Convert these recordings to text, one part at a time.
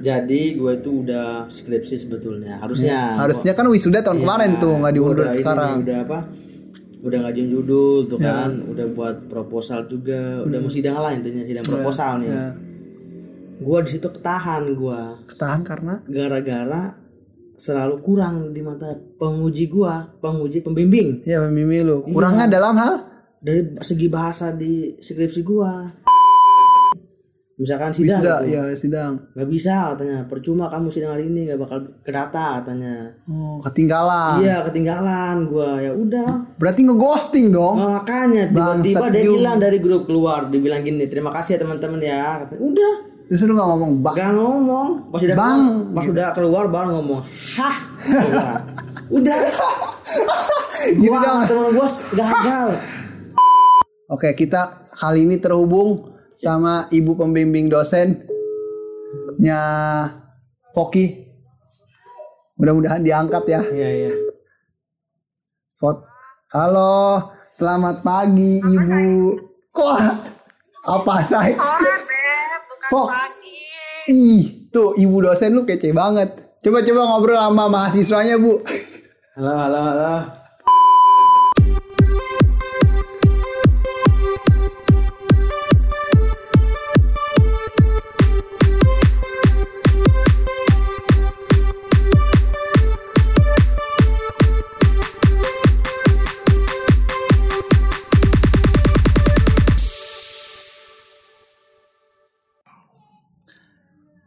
Jadi gue itu udah skripsi sebetulnya. Harusnya. Harusnya kan wisuda tahun Iya, kemarin tuh nggak diundur udah ini sekarang. nih, udah apa? Udah ngajuin judul tuh Ya. kan, udah buat proposal juga, udah mau sidang lah intinya sidang proposal nih. Hmm. Ya. Gua di situ ketahan gua Ketahan karena gara-gara selalu kurang di mata penguji gua, penguji pembimbing ya pembimbing lu. Iya. Kurangnya dalam hal dari segi bahasa di skripsi gua. Misalkan sidang wisuda gitu. ya sidang. nggak bisa katanya percuma kamu sidang hari ini nggak bakal kedata katanya Oh, ketinggalan. iya ketinggalan gua ya udah Berarti ngeghosting dong. Nah, makanya tiba-tiba dia bilang dari grup keluar dibilang gini terima kasih ya teman-teman ya Katanya, udah Terus lu nggak ngomong bak. gak ngomong pas udah Bang. keluar, pas udah keluar baru ngomong hah udah udah Gitu gua dong. sama temen gua gagal Oke, kita kali ini terhubung sama ibu pembimbing dosen nya Poki. Mudah-mudahan diangkat ya. iya iya Fot. Halo, selamat pagi Ibu. Kok apa saya? sore beb bukan pagi Ih, tuh ibu dosen lu kece banget. Coba-coba ngobrol sama mahasiswanya, Bu. halo halo halo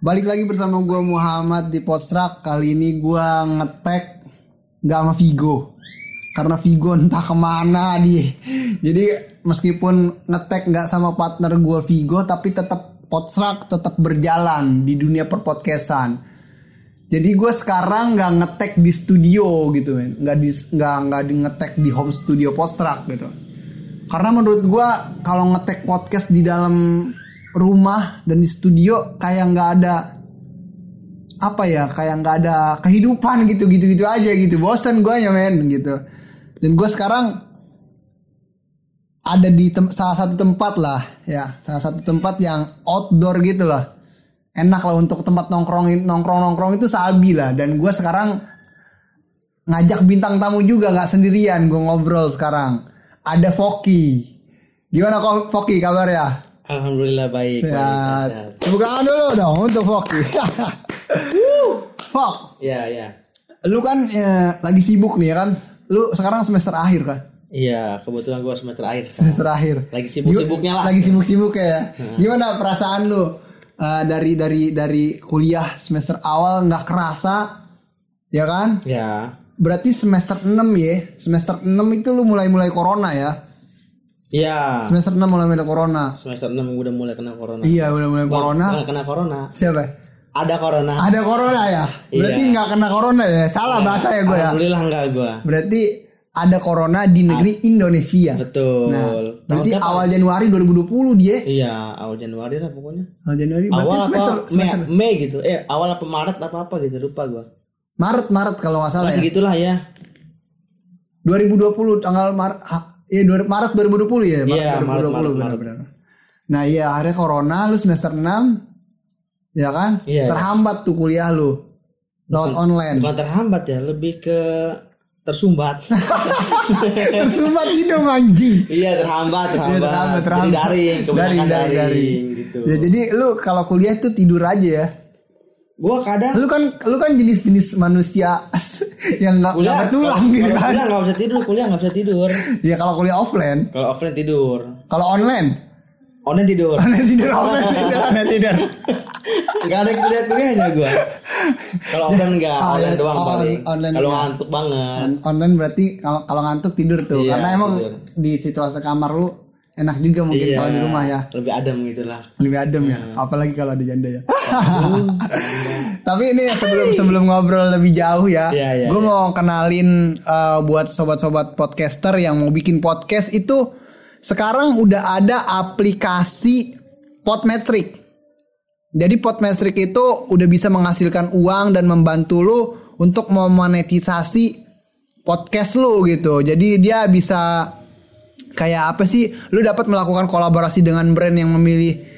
Balik lagi bersama gua Muhammad di Postrak. Kali ini gua ngetek nggak sama Vigo. Karena Vigo entah ke mana dia. Jadi meskipun ngetek nggak sama partner gua Vigo, tapi tetap Postrak tetap berjalan di dunia perpodcastan. Jadi gue sekarang nggak ngetek di studio gitu men, nggak di nggak nggak di ngetek di home studio Postrak gitu. Karena menurut gue kalau ngetek podcast di dalam rumah dan di studio kayak nggak ada apa ya kayak nggak ada kehidupan gitu gitu gitu aja gitu. Bosan gue ya men gitu. Dan gue sekarang ada di salah satu tempat lah ya. Salah satu tempat yang outdoor gitu loh. Enak lah untuk tempat nongkrong nongkrong nongkrong itu sabi lah. Dan gue sekarang ngajak bintang tamu juga nggak sendirian. Gue ngobrol sekarang. Ada Foki. Gimana kok Foki kabar ya alhamdulillah baik baik, sehat. sehat. tepuk tangan dulu dong untuk Foki Fok iya iya lu kan eh, lagi sibuk nih ya kan? Lu sekarang semester akhir kan? Iya kebetulan gua semester akhir sekarang. semester akhir. Lagi sibuk-sibuknya lah. lagi sibuk-sibuk ya. Gimana perasaan lu eh, dari dari dari kuliah semester awal nggak kerasa ya kan? Ya. Berarti semester 6 ya. Semester 6 itu lu mulai-mulai corona ya iya. Semester 6 mulai mulai corona. Semester 6 udah mulai kena corona. Iya udah mulai corona. Bukan kena corona. Siapa? Ada corona. Ada corona ya? Berarti Iya. nggak kena corona ya? Salah bahasa ya gue ya? Alhamdulillah enggak gua. Berarti ada corona di negeri Indonesia. Betul. Nah, berarti Tahun berapa? awal Januari 2020 dia. iya awal Januari lah pokoknya. Awal Januari berarti awal semester, apa Mei, semester Mei gitu. Eh awal apa Maret apa apa gitu lupa gua. Maret Maret kalau nggak salah masih ya. gitulah ya. 2020 tanggal Maret ha, ya dua- Maret 2020 ya, Maret Iya, 2020 Maret, Maret, benar-benar. Nah, iya akhirnya corona lu semester 6 ya kan? Iya, iya. Terhambat tuh kuliah lu. Lewat online. bukan terhambat ya lebih ke tersumbat Tersumbat hidung anjing. iya terhambat terhambat, Iya, terhambat, Jadi terhambat. daring kebanyakan Daring, daring, daring, gitu Ya jadi lu kalau kuliah tuh tidur aja ya. Gua kadang Lu kan lu kan jenis-jenis manusia yang nggak nggak bertulang gitu kan. kuliah nggak bisa tidur kuliah nggak bisa tidur. Ya kalau kuliah offline, kalau offline tidur. Kalau online, online tidur. Online tidur offline tidur, online tidur. nggak ada kuliah kuliahnya gua. Kalau offline nggak Oh, online on- doang on- paling. online kalau ngantuk banget. On- online berarti kalau kalau ngantuk tidur tuh, Iya, karena emang tidur. di situasi kamar lu enak juga mungkin Iya, kalau di rumah ya, lebih adem gitu lah lebih adem ya, apalagi kalau ada janda ya. Tapi ini sebelum sebelum ngobrol lebih jauh ya, Iya, iya, gue mau kenalin uh, buat sobat-sobat podcaster yang mau bikin podcast itu sekarang udah ada aplikasi Podmetric. Jadi Podmetric itu udah bisa menghasilkan uang dan membantu lu untuk memonetisasi podcast lu gitu. Jadi dia bisa kayak apa sih? Lu dapat melakukan kolaborasi dengan brand yang memilih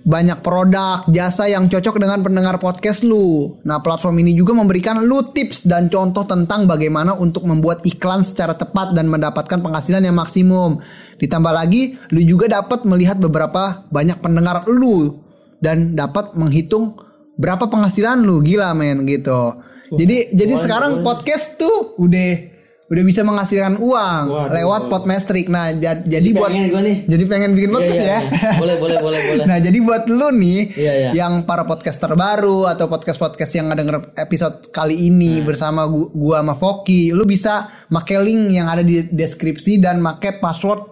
banyak produk, jasa yang cocok dengan pendengar podcast lu. Nah, platform ini juga memberikan lu tips dan contoh tentang bagaimana untuk membuat iklan secara tepat dan mendapatkan penghasilan yang maksimum. Ditambah lagi, lu juga dapat melihat beberapa banyak pendengar lu dan dapat menghitung berapa penghasilan lu. Gila men gitu. jadi jadi sekarang podcast tuh udah udah bisa menghasilkan uang Waduh. lewat Podmetric. Nah, ja- jadi Jadi buat nih. jadi pengen bikin Iya, podcast iya, ya. iya. Boleh, boleh, boleh, boleh. Nah, jadi buat lu nih Iya, iya. yang para podcaster baru atau podcast-podcast yang ngedenger episode kali ini Nah. bersama gua, gua sama Foki, lu bisa make link yang ada di deskripsi dan make password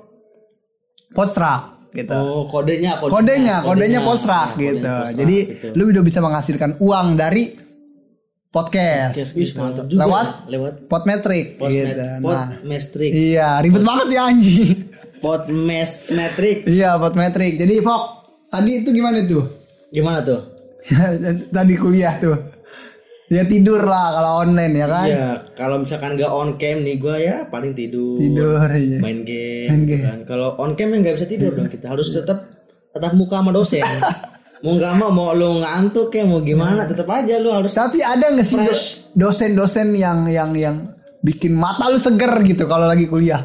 Postrak gitu. Oh, kodenya, kodenya, kodenya Postrak Ya, gitu. kodenya Postrak, Jadi gitu. lu udah bisa menghasilkan uang dari podcast. Yes, wis, mantap juga. Lewat lewat Podmetric post gitu. Nah, iya, ribet banget ya anjing. Pot mes metric. iya, Podmetric. Jadi Fok, tadi itu gimana tuh? Gimana tuh? tadi kuliah tuh ya tidur lah kalau online ya kan Iya, kalau misalkan nggak on cam nih gua ya paling tidur. tidur iya. Main game. Main gitu game. kan. Kalau on cam ya nggak bisa tidur dong kita harus tetap tetap muka sama dosen. mau nggak mau mau lu ngantuk kayak mau gimana tetap aja lu harus tapi ada nggak sih dosen-dosen yang yang yang bikin mata lu seger gitu kalau lagi kuliah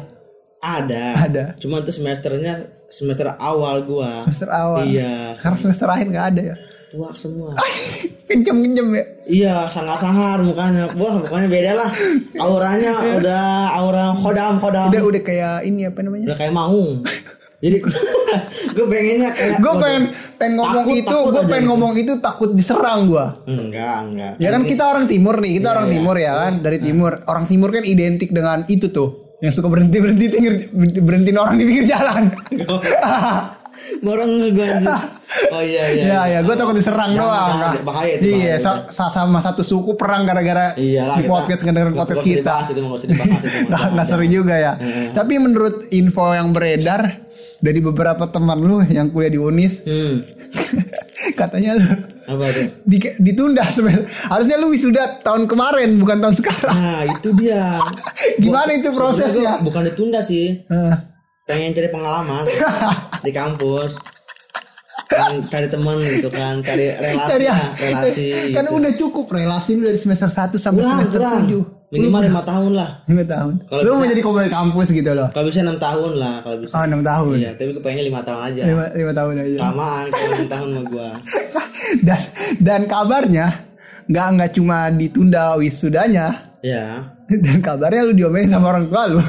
ada. Ada. Cuma itu semesternya semester awal gua. semester awal Iya, karena semester akhir nggak ada ya tua semua. kencem-kencem ya Iya, sangar-sangar mukanya. Wah, mukanya beda lah. Auranya udah aura kodam kodam. udah udah kayak ini apa namanya Udah kayak maung. Jadi gue pengennya kayak gue pengen pengen ngomong takut, itu gue pengen gitu. ngomong itu takut diserang gue Enggak, enggak. ya kan kita orang timur nih kita orang iya. timur ya kan dari timur orang timur kan identik dengan itu tuh yang suka berhenti berhenti berhentiin orang di pinggir jalan Borong gue Oh iya iya. Ya ya, gue takut diserang Jangan, doang. jangan, bahaya itu, Iya, bahaya sa- sa- sama satu suku perang gara-gara Iya di podcast ngedengerin podcast kita. Itu dibahas itu. Nah, nggak seru juga ya. Tapi menurut info yang beredar dari beberapa teman lu yang kuliah di Unis, Hmm. katanya lu Apa tuh? di- ditunda semester. Harusnya lu wisuda tahun kemarin bukan tahun sekarang. Nah itu dia. Gimana itu Sebenarnya prosesnya? Bukan ditunda sih. Eh, Pengen cari pengalaman di kampus. Pengen cari teman gitu kan, cari relasi, lah, relasi. kan gitu. udah cukup relasi lu dari semester 1 sampai kurang, semester kurang. 7. Minimal lima tahun lah. 5 tahun. Kalau lu mau jadi komandan kampus gitu loh. Kalau bisa enam tahun lah, kalau bisa. Oh, 6 tahun. Iya, tapi gue pengennya lima tahun aja. 5, 5 tahun aja. Lamaan kalau enam tahun sama gua. dan dan kabarnya nggak nggak cuma ditunda wisudanya Ya. dan kabarnya lu diomelin sama orang tua lu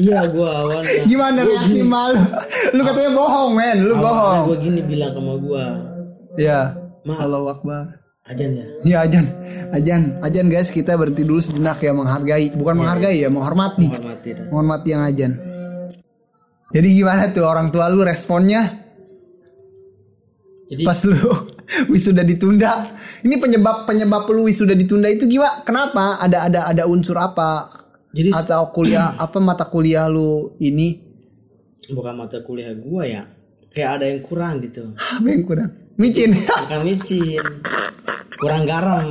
Iya gua awalnya. gimana reaksi malu? Lu katanya bohong men. Lu bohong. Gue gini bilang sama gua. ya Ma. Allahu Akbar. Ajan ya. ya ajan. Ajan. Ajan guys kita berhenti dulu sejenak ya menghargai. Bukan menghargai ya menghormati. Hormati dah. menghormati yang ajan. Jadi gimana tuh orang tua lu responnya? Jadi pas lu wisuda ditunda. Ini penyebab penyebab lu wisuda ditunda itu gimana? Kenapa? Ada ada ada unsur apa jadi atau kuliah apa mata kuliah lu ini bukan mata kuliah gua ya. Kayak ada yang kurang gitu. apa yang kurang micin Bukan micin. Kurang garam.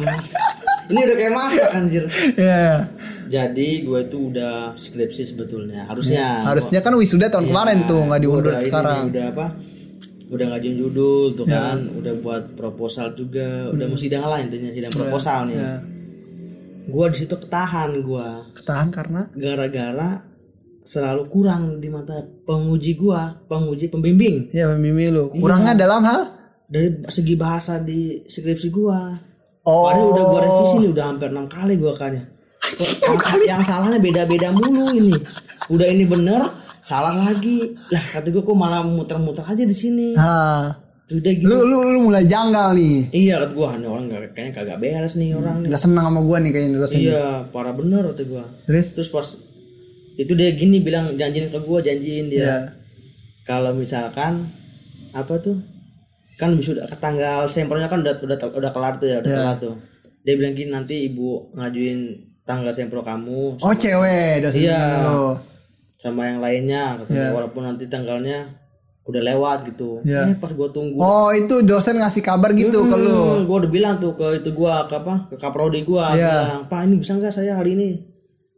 Ini udah kayak masak anjir. ya Jadi gue itu udah skripsi sebetulnya. Harusnya. harusnya kan wisuda tahun kemarin tuh nggak diundur udah ini sekarang nih, udah apa? Udah ngajuin judul tuh kan, udah buat proposal juga, udah mau sidang lah intinya sidang proposal nih. ya. Gua di situ ketahan gua ketahan karena gara-gara selalu kurang di mata penguji gua, penguji pembimbing ya pembimbing lu Iya. kurangnya dalam hal dari segi bahasa di skripsi gua. oh Padahal udah gua revisi nih udah hampir enam kali gua kan ya. Yang, yang salahnya beda-beda mulu ini. Udah ini bener, salah lagi. Lah kata gua kok malah muter-muter aja di sini. nah, Udah gitu. lu lu lu mulai janggal nih Iya kata gua, nih orang gak, kayaknya kagak beres nih orang nih. nggak senang sama gua nih kayaknya dosen Iya, parah bener kata gua. terus Terus pas itu dia gini bilang janjiin ke gua, janjiin dia. ya Kalau misalkan apa tuh? Kan sudah ke tanggal sampelnya kan udah udah udah kelar tuh ya, udah Iya. kelar tuh. Dia bilang gini nanti ibu ngajuin tanggal sampel kamu oh cewek dosen Iya. sama yang lainnya katanya Iya. walaupun nanti tanggalnya udah lewat gitu. Iya. Eh pas gua tunggu oh itu dosen ngasih kabar gitu ke lu Hmm, gua udah bilang tuh ke itu gua ke apa ke kaprodi gua Iya. bilang pak ini bisa nggak saya hari ini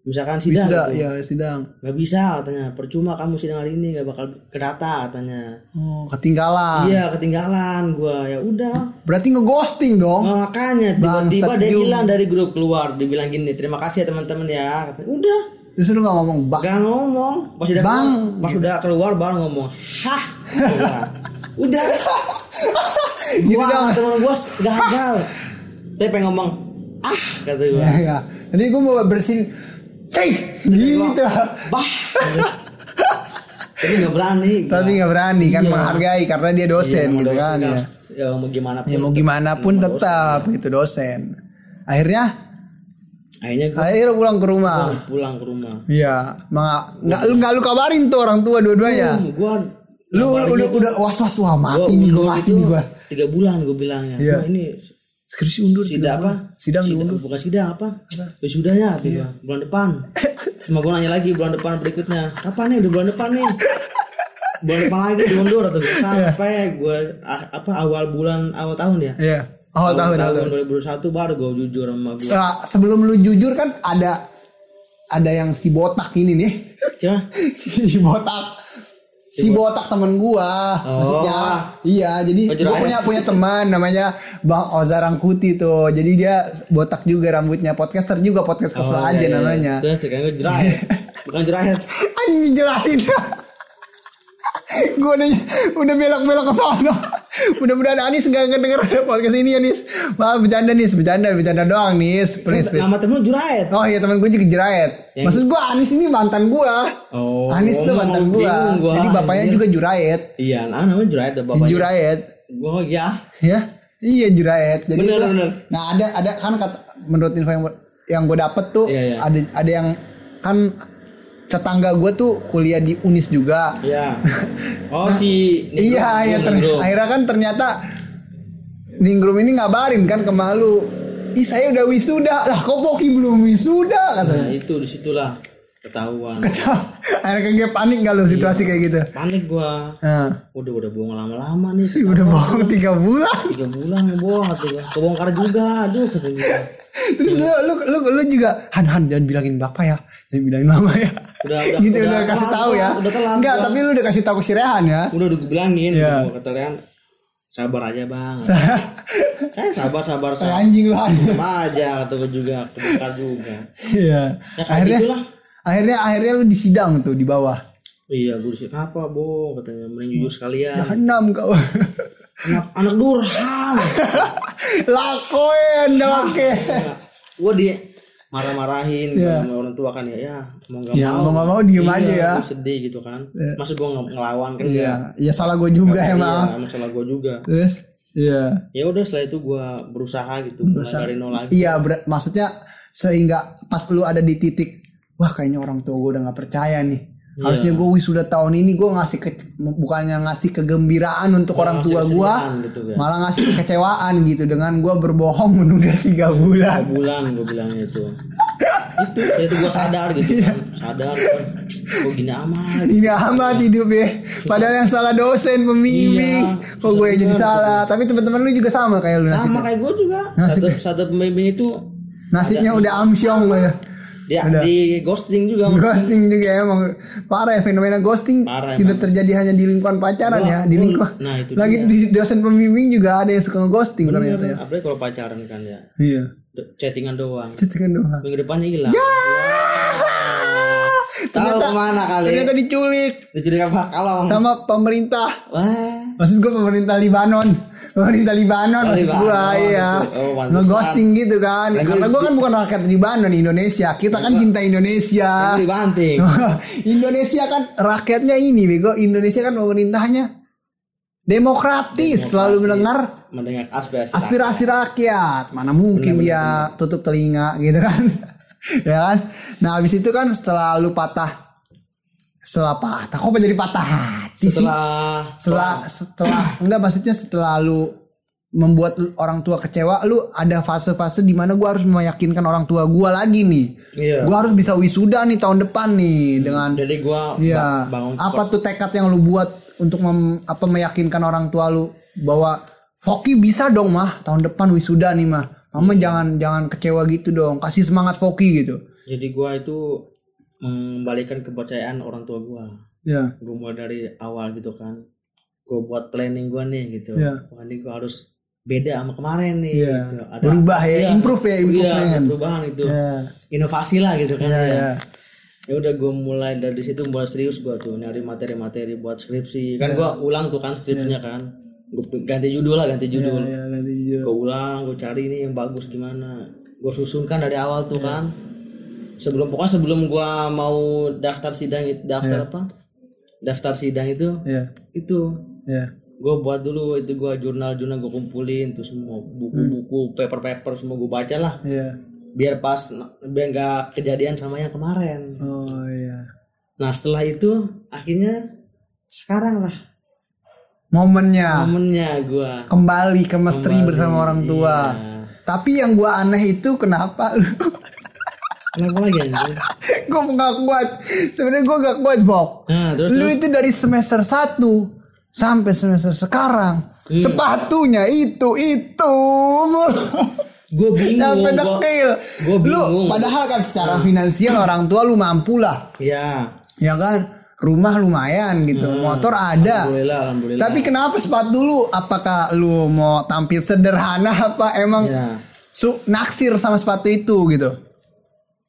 misalkan sidang Sudah, gitu. ya sidang. nggak bisa katanya percuma kamu sidang hari ini nggak bakal kedata katanya Oh, ketinggalan. iya ketinggalan gua ya udah Berarti ngeghosting dong. Nah, makanya tiba-tiba dia hilang dari grup keluar dibilang gini terima kasih ya teman-teman ya Katanya, udah Terus lu gak ngomong bak. gak ngomong pas udah Bang. keluar, pas udah keluar baru ngomong hah udah udah Gitu gua sama temen gua gagal tapi pengen ngomong ah kata gua Ya, ya. Tadi gue mau bersihin. Hei, gitu. bah tapi nggak berani. Tapi nggak berani kan Iya. menghargai karena dia dosen Iya, gitu dosen kan ya. ya mau gimana pun Ya mau gimana pun tetap gitu dosen. Akhirnya akhirnya gua akhirnya pulang ke rumah. pulang ke rumah. Iya, Mak- nggak lu nggak lu kabarin tuh orang tua dua-duanya. Hmm, gua Lu udah udah was was wah Gua mati nih gua mati nih gua. tiga bulan gue bilangnya Iya. Wah, ini Skripsi undur sidang apa. Sidang Sidang- diundur. bukan sidang apa? Wisudanya tiba bulan depan. Semua gue nanya lagi bulan depan berikutnya. Kapan nih? Udah bulan depan nih. Bulan depan lagi diundur atau sampai gue apa awal bulan awal tahun ya. Iya. Awal tahun tahun. tahun 2021 baru gue jujur sama gue Nah, sebelum lu jujur kan ada ada yang si botak ini nih. Cuma si botak. Si botak. temen gua Oh. maksudnya. Iya jadi Oh, gua punya punya teman namanya Bang Ozar Rangkuti tuh. Jadi dia botak juga rambutnya podcaster juga podcast kesel Oh, aja iya, iya. namanya. Terus kan bukan jerahet anjing jelasin gue udah udah belok-belok ke sana mudah-mudahan Anis nggak ngedenger podcast ini Anis maaf bercanda nih bercanda bercanda doang nis please, please. nama temen lu jerahet Oh iya teman gue juga jeraet. Yang- Maksud gue Anis ini mantan gue. Oh, Anis tuh mantan gue. gua. Jadi bapaknya Anjir. juga juraet. iya nah namanya jerahet ya bapaknya Juraet. gue ya Ya. Iya juraet. Jadi Bener, itu, bener. Nah ada ada kan kata menurut info yang yang gue dapet tuh Iya, iya. ada ada yang kan tetangga gue tuh kuliah di Unis juga. Iya. Oh si Ningrum, iya iya ter- akhirnya kan ternyata Ningrum ini ngabarin kan ke Malu. Ih saya udah wisuda lah kok Poki belum wisuda katanya. Nah itu di situlah ketahuan. akhirnya kayak panik gak lu situasi kayak gitu. Panik gua. Nah. Udah udah bohong lama-lama nih. Ih, udah bohong tiga bulan Tiga bulan bohong kata gua. Kebongkar juga. Aduh kata. Terus lu lu lu, lu juga Han Han jangan bilangin bapak ya jangan bilangin mama ya Udah, udah, gitu udah, udah kasih tahu ya udah telat enggak tapi lu udah kasih tahu ke si Rehan ya Udah udah gue bilangin. Iya. Gua kata Lean, sabar aja bang. Eh sabar sabar sabar. anjing lu Han Sama aja kata gua juga. Kebongkar juga. iya Ya akhirnya gitulah. akhirnya akhirnya lu disidang tuh di bawah Iya gue di sini apa bohong katanya. Mending jujur sekalian. enam kau Anak, anak durham. lakoin oke gue di marah-marahin Iya. sama orang tua kan ya ya mau nggak Ya, mau. nggak mau diem Iya, aja ya. sedih gitu kan. Maksud gue ngelawan kan iya iya salah gue juga Iya, emang. emang salah gue juga. Terus? Iya. Ya udah setelah itu gue berusaha gitu mulai dari nol lagi. Iya, maksudnya sehingga pas lu ada di titik, wah kayaknya orang tua gue udah nggak percaya nih. Iya. Harusnya gue wisuda tahun ini gue ngasih ke, bukannya ngasih kegembiraan untuk orang ngasih tua gue, gitu kan. malah ngasih kekecewaan gitu dengan gue berbohong menunda tiga bulan. bulan gue bilangnya itu itu saya itu gue sadar gitu Iya. kan sadar kan kok gini amat Ini amat hidup ya. Padahal yang salah dosen pembimbing. Iya, Kok gue yang jadi salah. Tapi teman-teman lu juga sama kayak lu sama nasibnya. kayak gue juga satu satu pembimbing itu Nasibnya udah amsyong ya. dia di ghosting juga Ghosting juga emang parah ya fenomena ghosting. Parah tidak terjadi hanya di lingkungan pacaran Wah, ya di lingkungan nah, itu lagi dia. di dosen pembimbing juga ada yang suka ngeghosting ternyata ya. apalagi kalau pacaran kan ya. Iya. Chattingan doang. Chattingan doang. Minggu depannya hilang. Tahu ke mana kali? ternyata diculik. Diculik apa? Kalong. Sama pemerintah. Wah maksud gue pemerintah Libanon. Pemerintah Libanon Oh, maksud gue iya. Oh, ngeghosting gitu kan. Karena gue kan bukan rakyat Libanon Indonesia. Kita kan cinta Indonesia. Dibanting. Indonesia kan rakyatnya ini bego. Indonesia kan pemerintahnya demokratis selalu mendengar mendengar aspirasi aspirasi rakyat. mana mungkin dia tutup telinga gitu kan. Ya kan? Nah habis itu kan setelah lu patah setelah patah kok jadi patah sih setelah setelah setelah enggak maksudnya setelah lu membuat orang tua kecewa lu ada fase-fase di mana gua harus meyakinkan orang tua gua lagi nih Iya. gua harus bisa wisuda nih tahun depan nih dengan jadi gua Iya. ba- bangun Apa tuh tekad yang lu buat untuk mem- apa meyakinkan orang tua lu bahwa Foki bisa dong mah tahun depan wisuda nih mah. Mama jangan jangan kecewa gitu dong. Kasih semangat Foki gitu. Jadi gua itu mengembalikan kepercayaan orang tua gua. Ya. Gua mulai dari awal gitu kan. Gua buat planning gua nih gitu. Iya. Wah ini gua harus beda sama kemarin nih. Iya. Gitu. Ada Berubah ya, Iya, improve ya, Iya, improvement. ada perubahan itu. Ya. Inovasi lah gitu kan. Ya, ya. ya. ya udah gue mulai dari situ mulai serius gue tuh nyari materi-materi buat skripsi kan gue ulang tuh kan skripsinya kan gue ganti judul lah ganti judul Ya, ganti judul. gue ulang gue cari ini yang bagus gimana gue susunkan dari awal tuh kan sebelum pokoknya sebelum gue mau daftar sidang daftar apa daftar sidang itu Ya. itu Ya. gue buat dulu itu gue jurnal-jurnal gue kumpulin tuh semua buku-buku paper-paper semua gue baca lah Ya. biar pas biar nggak kejadian sama yang kemarin Oh iya. Nah setelah itu akhirnya sekarang lah Momennya momennya gua kembali ke Kembali, bersama orang tua. iya. Tapi yang gua aneh itu kenapa lu Kenapa lagi anjing? gue nggak kuat. Sebenarnya gue nggak kuat, Bob. Nah terus Lu terus itu dari semester 1 sampai semester sekarang Hmm. sepatunya itu itu gue bingung. sampai dekil. Lu bingung. padahal kan secara finansial orang tua lu mampu lah, ya. ya kan? Rumah lumayan gitu, motor ada. Alhamdulillah, alhamdulillah. Tapi kenapa sepatu lu? Apakah lu mau tampil sederhana apa emang ya. su naksir sama sepatu itu gitu?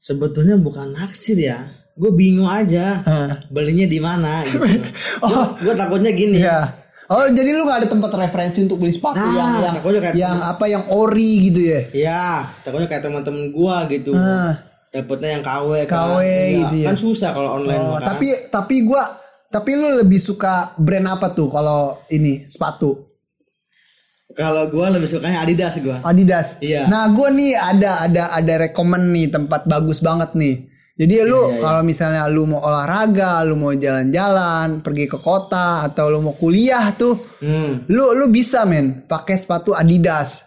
Sebetulnya bukan naksir ya. Gue bingung aja. Belinya di mana gitu. Oh. Gue takutnya gini. Iya. Oh jadi lu nggak ada tempat referensi untuk beli sepatu Nah, yang yang kayak- yang apa yang ori gitu ya? Ya, takutnya kayak teman-teman gua gitu. Ah. Dapatnya yang KW kan. KW Iya, gitu ya. Kan susah kalau online Oh, kan. tapi tapi gua tapi lu lebih suka brand apa tuh kalau ini sepatu? Kalau gua lebih sukanya Adidas gua. Adidas. Iya. Nah, gua nih ada ada ada rekomen nih tempat bagus banget nih. Jadi Iya, lu kalau misalnya lu mau olahraga, lu mau jalan-jalan, pergi ke kota atau lu mau kuliah tuh, Hmm. lu lu bisa men pakai sepatu Adidas.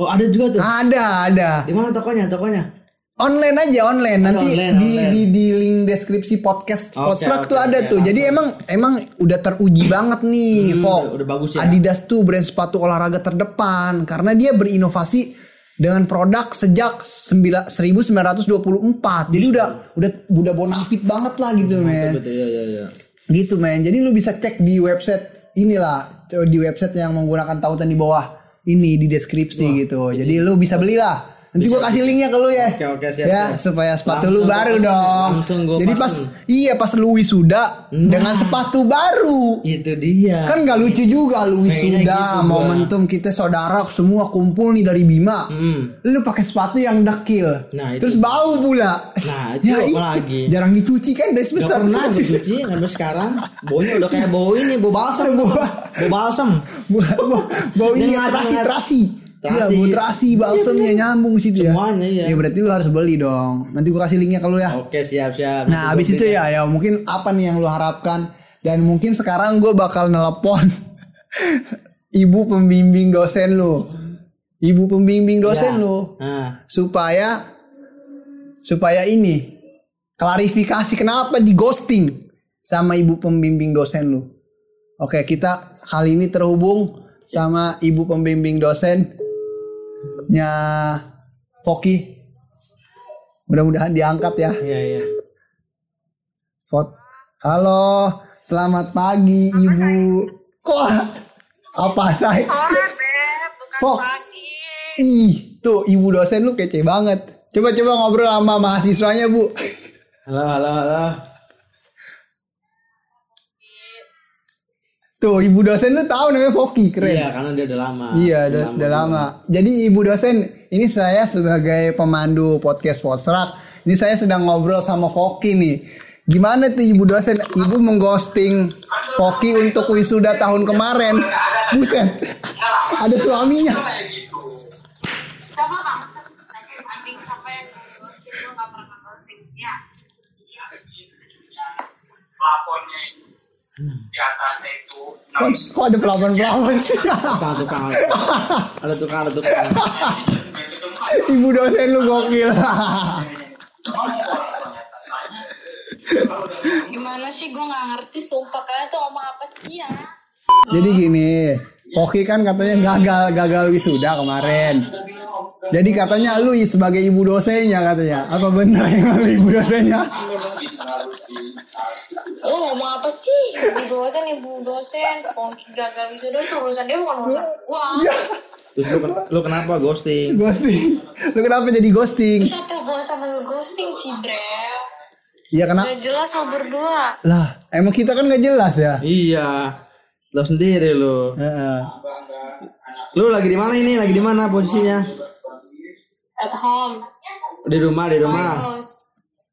Oh, ada juga tuh. Ada, ada. Di mana tokonya? Tokonya? Online aja online nanti online, di, online. di di link deskripsi podcast Oke, Podstruck oke, tuh ada oke, tuh. Jadi emang emang udah teruji banget nih, Hmm, kok. udah- udah bagus ya. Adidas tuh brand sepatu olahraga terdepan karena dia berinovasi dengan produk sejak sembilan- 1924. Jadi udah udah udah bonafit banget lah gitu, men. Betul, ya, ya, ya. Gitu, men. Jadi lu bisa cek di website inilah, di website yang menggunakan tautan di bawah ini di deskripsi gitu. Jadi lu bisa belilah. Nanti gua kasih linknya ke lu ya. Oke, oke, siap, ya, siap. supaya sepatu Langsung lu baru dong. langsung gua Jadi pas iya pas lu wisuda dengan sepatu baru. Itu dia. Kan gak lucu juga lu wisuda, gitu gua. momentum kita saudara semua kumpul nih dari Bima. Hmm. Lu pakai sepatu yang dekil. Nah, itu. Terus bau pula. Nah, itu ya, apalagi. Jarang dicuci kan dari Gak sebesar pernah gue cuci sampai sekarang. Baunya udah kayak bau ini, bau balsam. Bau- bau balsam. bau, bau, bau ini Yang terasi ngajar- terasi Iya, Terasi. bau terasi balsamnya nyambung situ ya. Semuanya, iya. Ya berarti lu harus beli dong. Nanti gua kasih linknya ke lu ya. Oke, siap, siap. Nah, habis gua itu ya ya mungkin apa nih yang lu harapkan dan mungkin sekarang gue bakal nelepon ibu pembimbing dosen lu. Ibu pembimbing beli. dosen Ya. lu Nah, supaya supaya ini klarifikasi kenapa di ghosting sama ibu pembimbing dosen lu. Oke, kita kali ini terhubung sama ibu pembimbing dosennya Poki. Mudah-mudahan diangkat ya. iya, iya. Fot. Halo, selamat pagi Ibu. Kok apa saya? sore beb bukan Fok. pagi Ih, tuh ibu dosen lu kece banget. Coba-coba ngobrol sama mahasiswanya, Bu. Halo, halo, halo. Tuh, ibu dosen lu tahu namanya Foki, keren. Iya, karena dia udah lama. Iya, udah, udah lama. Jadi ibu dosen, ini saya sebagai pemandu podcast Postrak, ini saya sedang ngobrol sama Foki nih. Gimana tuh ibu dosen? Ibu mengghosting Foki untuk wisuda tahun kemarin. Buset, ada suaminya. Di atasnya itu Kok, kok ada pelapon-pelapon sih? Tukang, tukang, ada tukang, ada tukang. ibu dosen lu gokil. gimana sih gue gak ngerti sumpah kalian tuh ngomong apa sih ya Jadi gini, Foki kan katanya gagal gagal wisuda kemarin. Jadi katanya lu sebagai ibu dosennya katanya. Apa benar yang ibu dosennya? Lu ngomong apa sih? Ibu dosen, ibu dosen. Kalau gagal wisuda itu urusan dia bukan urusan gua. Ya, Terus lu, lu kenapa ghosting? ghosting. Lu kenapa jadi ghosting? Siapa gua sama ghosting sih, Bre? Iya kenapa? Gak jelas lo berdua. Lah, emang kita kan gak jelas ya. Iya. Lo sendiri lo. Heeh. Lu lagi di mana ini? Lagi di mana posisinya? At home. Di rumah, di rumah. House.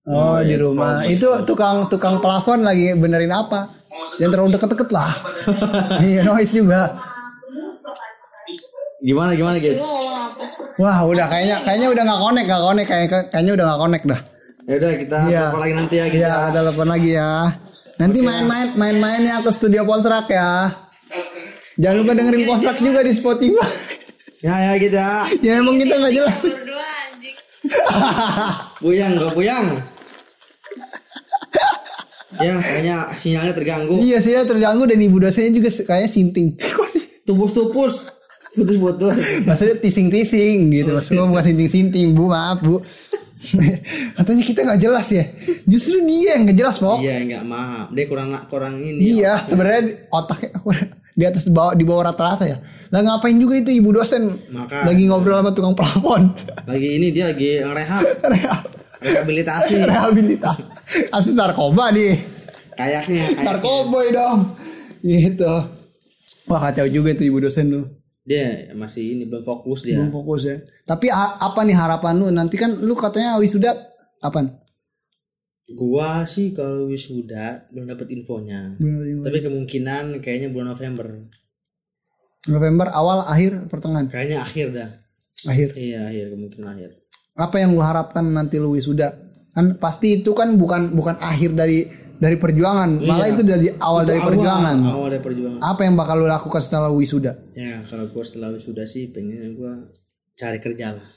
Oh, di rumah. Itu tukang tukang plafon lagi benerin apa? Yang terlalu deket-deket lah. iya, noise juga. Gimana gimana gitu? Wah, udah kayaknya kayaknya udah nggak connect, nggak connect kayak kayaknya udah nggak connect dah. Ya udah kita Iya. telepon lagi nanti ya kita. Iya, telepon lagi ya. Nanti main-main main-main ya ke studio Polstrak ya. Jangan lupa dengerin Polstrak juga di Spotify. Ya ya kita. ya emang kita nggak jelas. Berdua anjing. Puyang, gak puyang. ya kayaknya sinyalnya terganggu. iya sih ya terganggu dan ibu dosennya juga kayaknya sinting. Tupus-tupus. Putus-putus. Maksudnya tising-tising gitu. Maksudnya bukan sinting-sinting bu, maaf bu. Katanya kita nggak jelas ya. Justru dia yang nggak jelas Pok. Iya enggak maaf. Dia kurang kurang ini. Iya, sebenarnya otaknya di atas bawah di bawah rata-rata ya. Lah ngapain juga itu ibu dosen Maka- lagi ngobrol sama tukang plafon. Lagi ini dia lagi rehab, Reha- rehabilitasi. Rehabilitasi. Kasus narkoba nih. Kayaknya kayak Narkoboy dong. Gitu. Wah kacau juga tuh ibu dosen lu. Dia masih ini belum fokus dia. Belum fokus ya. Tapi apa nih harapan lu? Nanti kan lu katanya wisuda kapan? Gua sih kalau wisuda belum dapat infonya. Bulan Tapi kemungkinan kayaknya bulan November. November awal akhir pertengahan Kayaknya akhir dah. akhir. Iya akhir kemungkinan akhir. Apa yang lu harapkan nanti lu wisuda? Kan pasti itu kan bukan bukan akhir dari dari perjuangan, malah Iya. itu dari awal Itu dari awal, perjuangan. Awal dari perjuangan. Apa yang bakal lu lakukan setelah wisuda? Ya kalau gue setelah wisuda sih pengen gue cari kerja lah.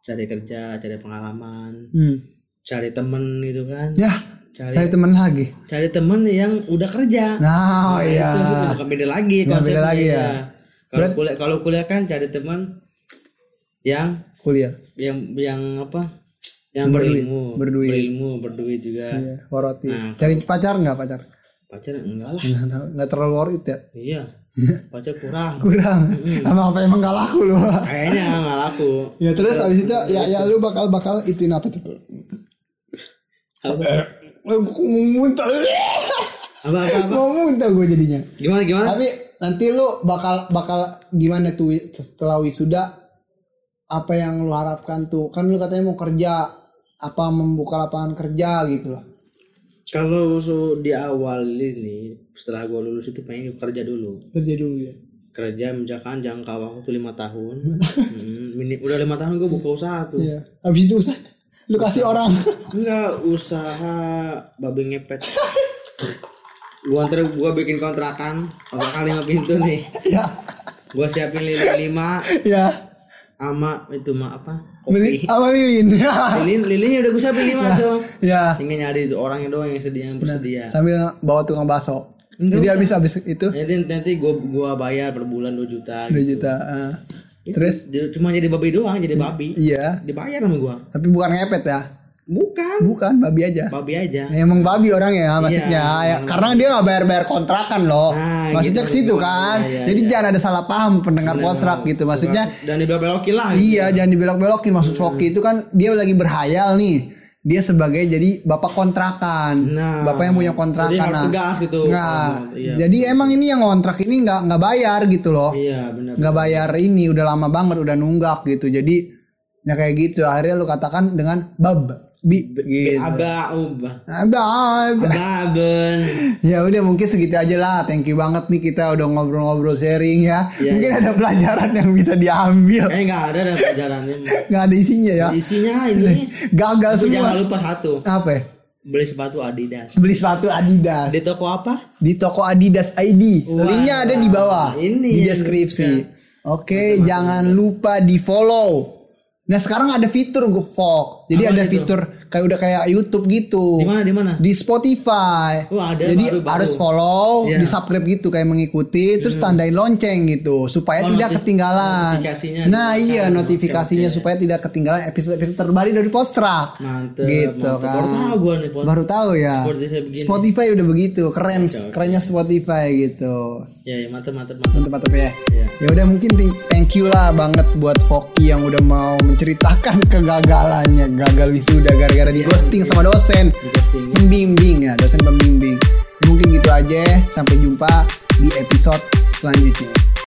Cari kerja, cari pengalaman, Hmm. cari temen gitu kan. Ya, Cari cari temen lagi. cari temen yang udah kerja. Nah, oh, iya. Itu beda lagi beda lagi ya. Iya. Kalau kuliah kalau kuliah kan cari teman yang Kuliah. yang yang apa? Yang Berduit, berilmu, berduit. berilmu, berduit juga. Iya, worth it. Nah. Cari pacar nggak pacar? Pacar enggak lah. Nggak tahu, nggak terlalu worth it ya. Iya. Pacar kurang. Kurang. Sama apa emang gak laku lu? Kayaknya nggak laku. ya terus abis itu ya ya lu bakal bakal ituin apa tuh? Apa? Eh, Aku mau muntah. Apa apa apa? Mau muntah gue jadinya. Gimana gimana? Tapi nanti lu bakal bakal gimana tuh setelah wisuda apa yang lu harapkan tuh? Kan lu katanya mau kerja apa membuka lapangan kerja gitu lah. Kalau so, di awal ini setelah gue lulus itu pengen kerja dulu. Kerja dulu ya. Kerja misalkan jangka waktu lima tahun. Hmm, mini- udah lima tahun gue buka usaha tuh. Iya. Habis itu usah lu kasih orang. Enggak usaha babi ngepet. gua ntar gua bikin kontrakan kontrakan lima pintu nih. ya. Gua siapin lilin lima Ya. Sama itu mah apa? Kopi. sama lilin. Ya. Lilin lilinnya udah gua siapin lima tuh. Ya. Tinggal nyari orangnya doang yang sedia yang bersedia. Sambil bawa tukang bakso. Enggak Jadi habis habis itu Jadi nanti gua gua bayar per bulan 2 juta. 2 gitu. juta. Itu, Terus cuma jadi babi doang, jadi babi. iya, Dibayar sama gua. tapi bukan ngepet ya. Bukan, Bukan babi aja. babi aja. Emang babi orang ya maksudnya Iya, ya, karena dia nggak bayar-bayar kontrakan loh. Nah, maksudnya gitu. ke situ kan. Iya, iya, Jadi iya. jangan ada salah paham pendengar postrak gitu. Maksudnya dan dibelok-belokin lah. gitu. iya jangan dibelok-belokin maksud Foki itu kan dia lagi berhayal nih. Dia sebagai jadi bapak kontrakan. Nah, bapak yang punya kontrakan. jadi harus nah. tegas gitu. Nah, Iya. jadi emang ini yang kontrak ini nggak nggak bayar gitu loh. Iya, benar. nggak bayar ini udah lama banget udah nunggak gitu jadi ya kayak gitu akhirnya lu katakan dengan bab bi gitu Aba ubah. bab Ababen. ya udah mungkin segitu aja lah thank you banget nih kita udah ngobrol-ngobrol sharing ya Iya, mungkin ada pelajaran yang bisa diambil Eh nggak ada dah pelajarannya. nggak ada isinya ya Isinya ini. gagal Tapi jangan semua lupa satu. apa ya? Beli sepatu Adidas. beli sepatu Adidas Di toko apa? di toko Adidas ID Wah, linknya ada di bawah ini di deskripsi bisa. oke jangan lupa di follow nah sekarang ada fitur Fok jadi Apa ada itu? fitur kayak udah kayak YouTube gitu. Di mana di mana? Di Spotify. Oh, ada, Jadi baru, baru. harus follow, Iya. di subscribe gitu kayak mengikuti, terus tandain lonceng gitu supaya Oh, tidak notif- ketinggalan. notifikasinya Nah iya kan. notifikasinya oke. supaya tidak ketinggalan episode-episode terbaru dari Postrak. Mantep, Gitu mantep. kan. Baru tahu gua nih. Baru tahu ya. Spotify begini. Spotify udah begitu, keren, Oke, oke. kerennya Spotify gitu. Ya, ya mantep mantep mantep. Mantep-mantep ya. Iya. Ya udah mungkin thank- you lah banget buat Foki yang udah mau menceritakan kegagalannya, gagal wisuda gara-gara di ghosting sama dosen. Ghosting. Pembimbing ya, dosen pembimbing. Mungkin gitu aja. Sampai jumpa di episode selanjutnya.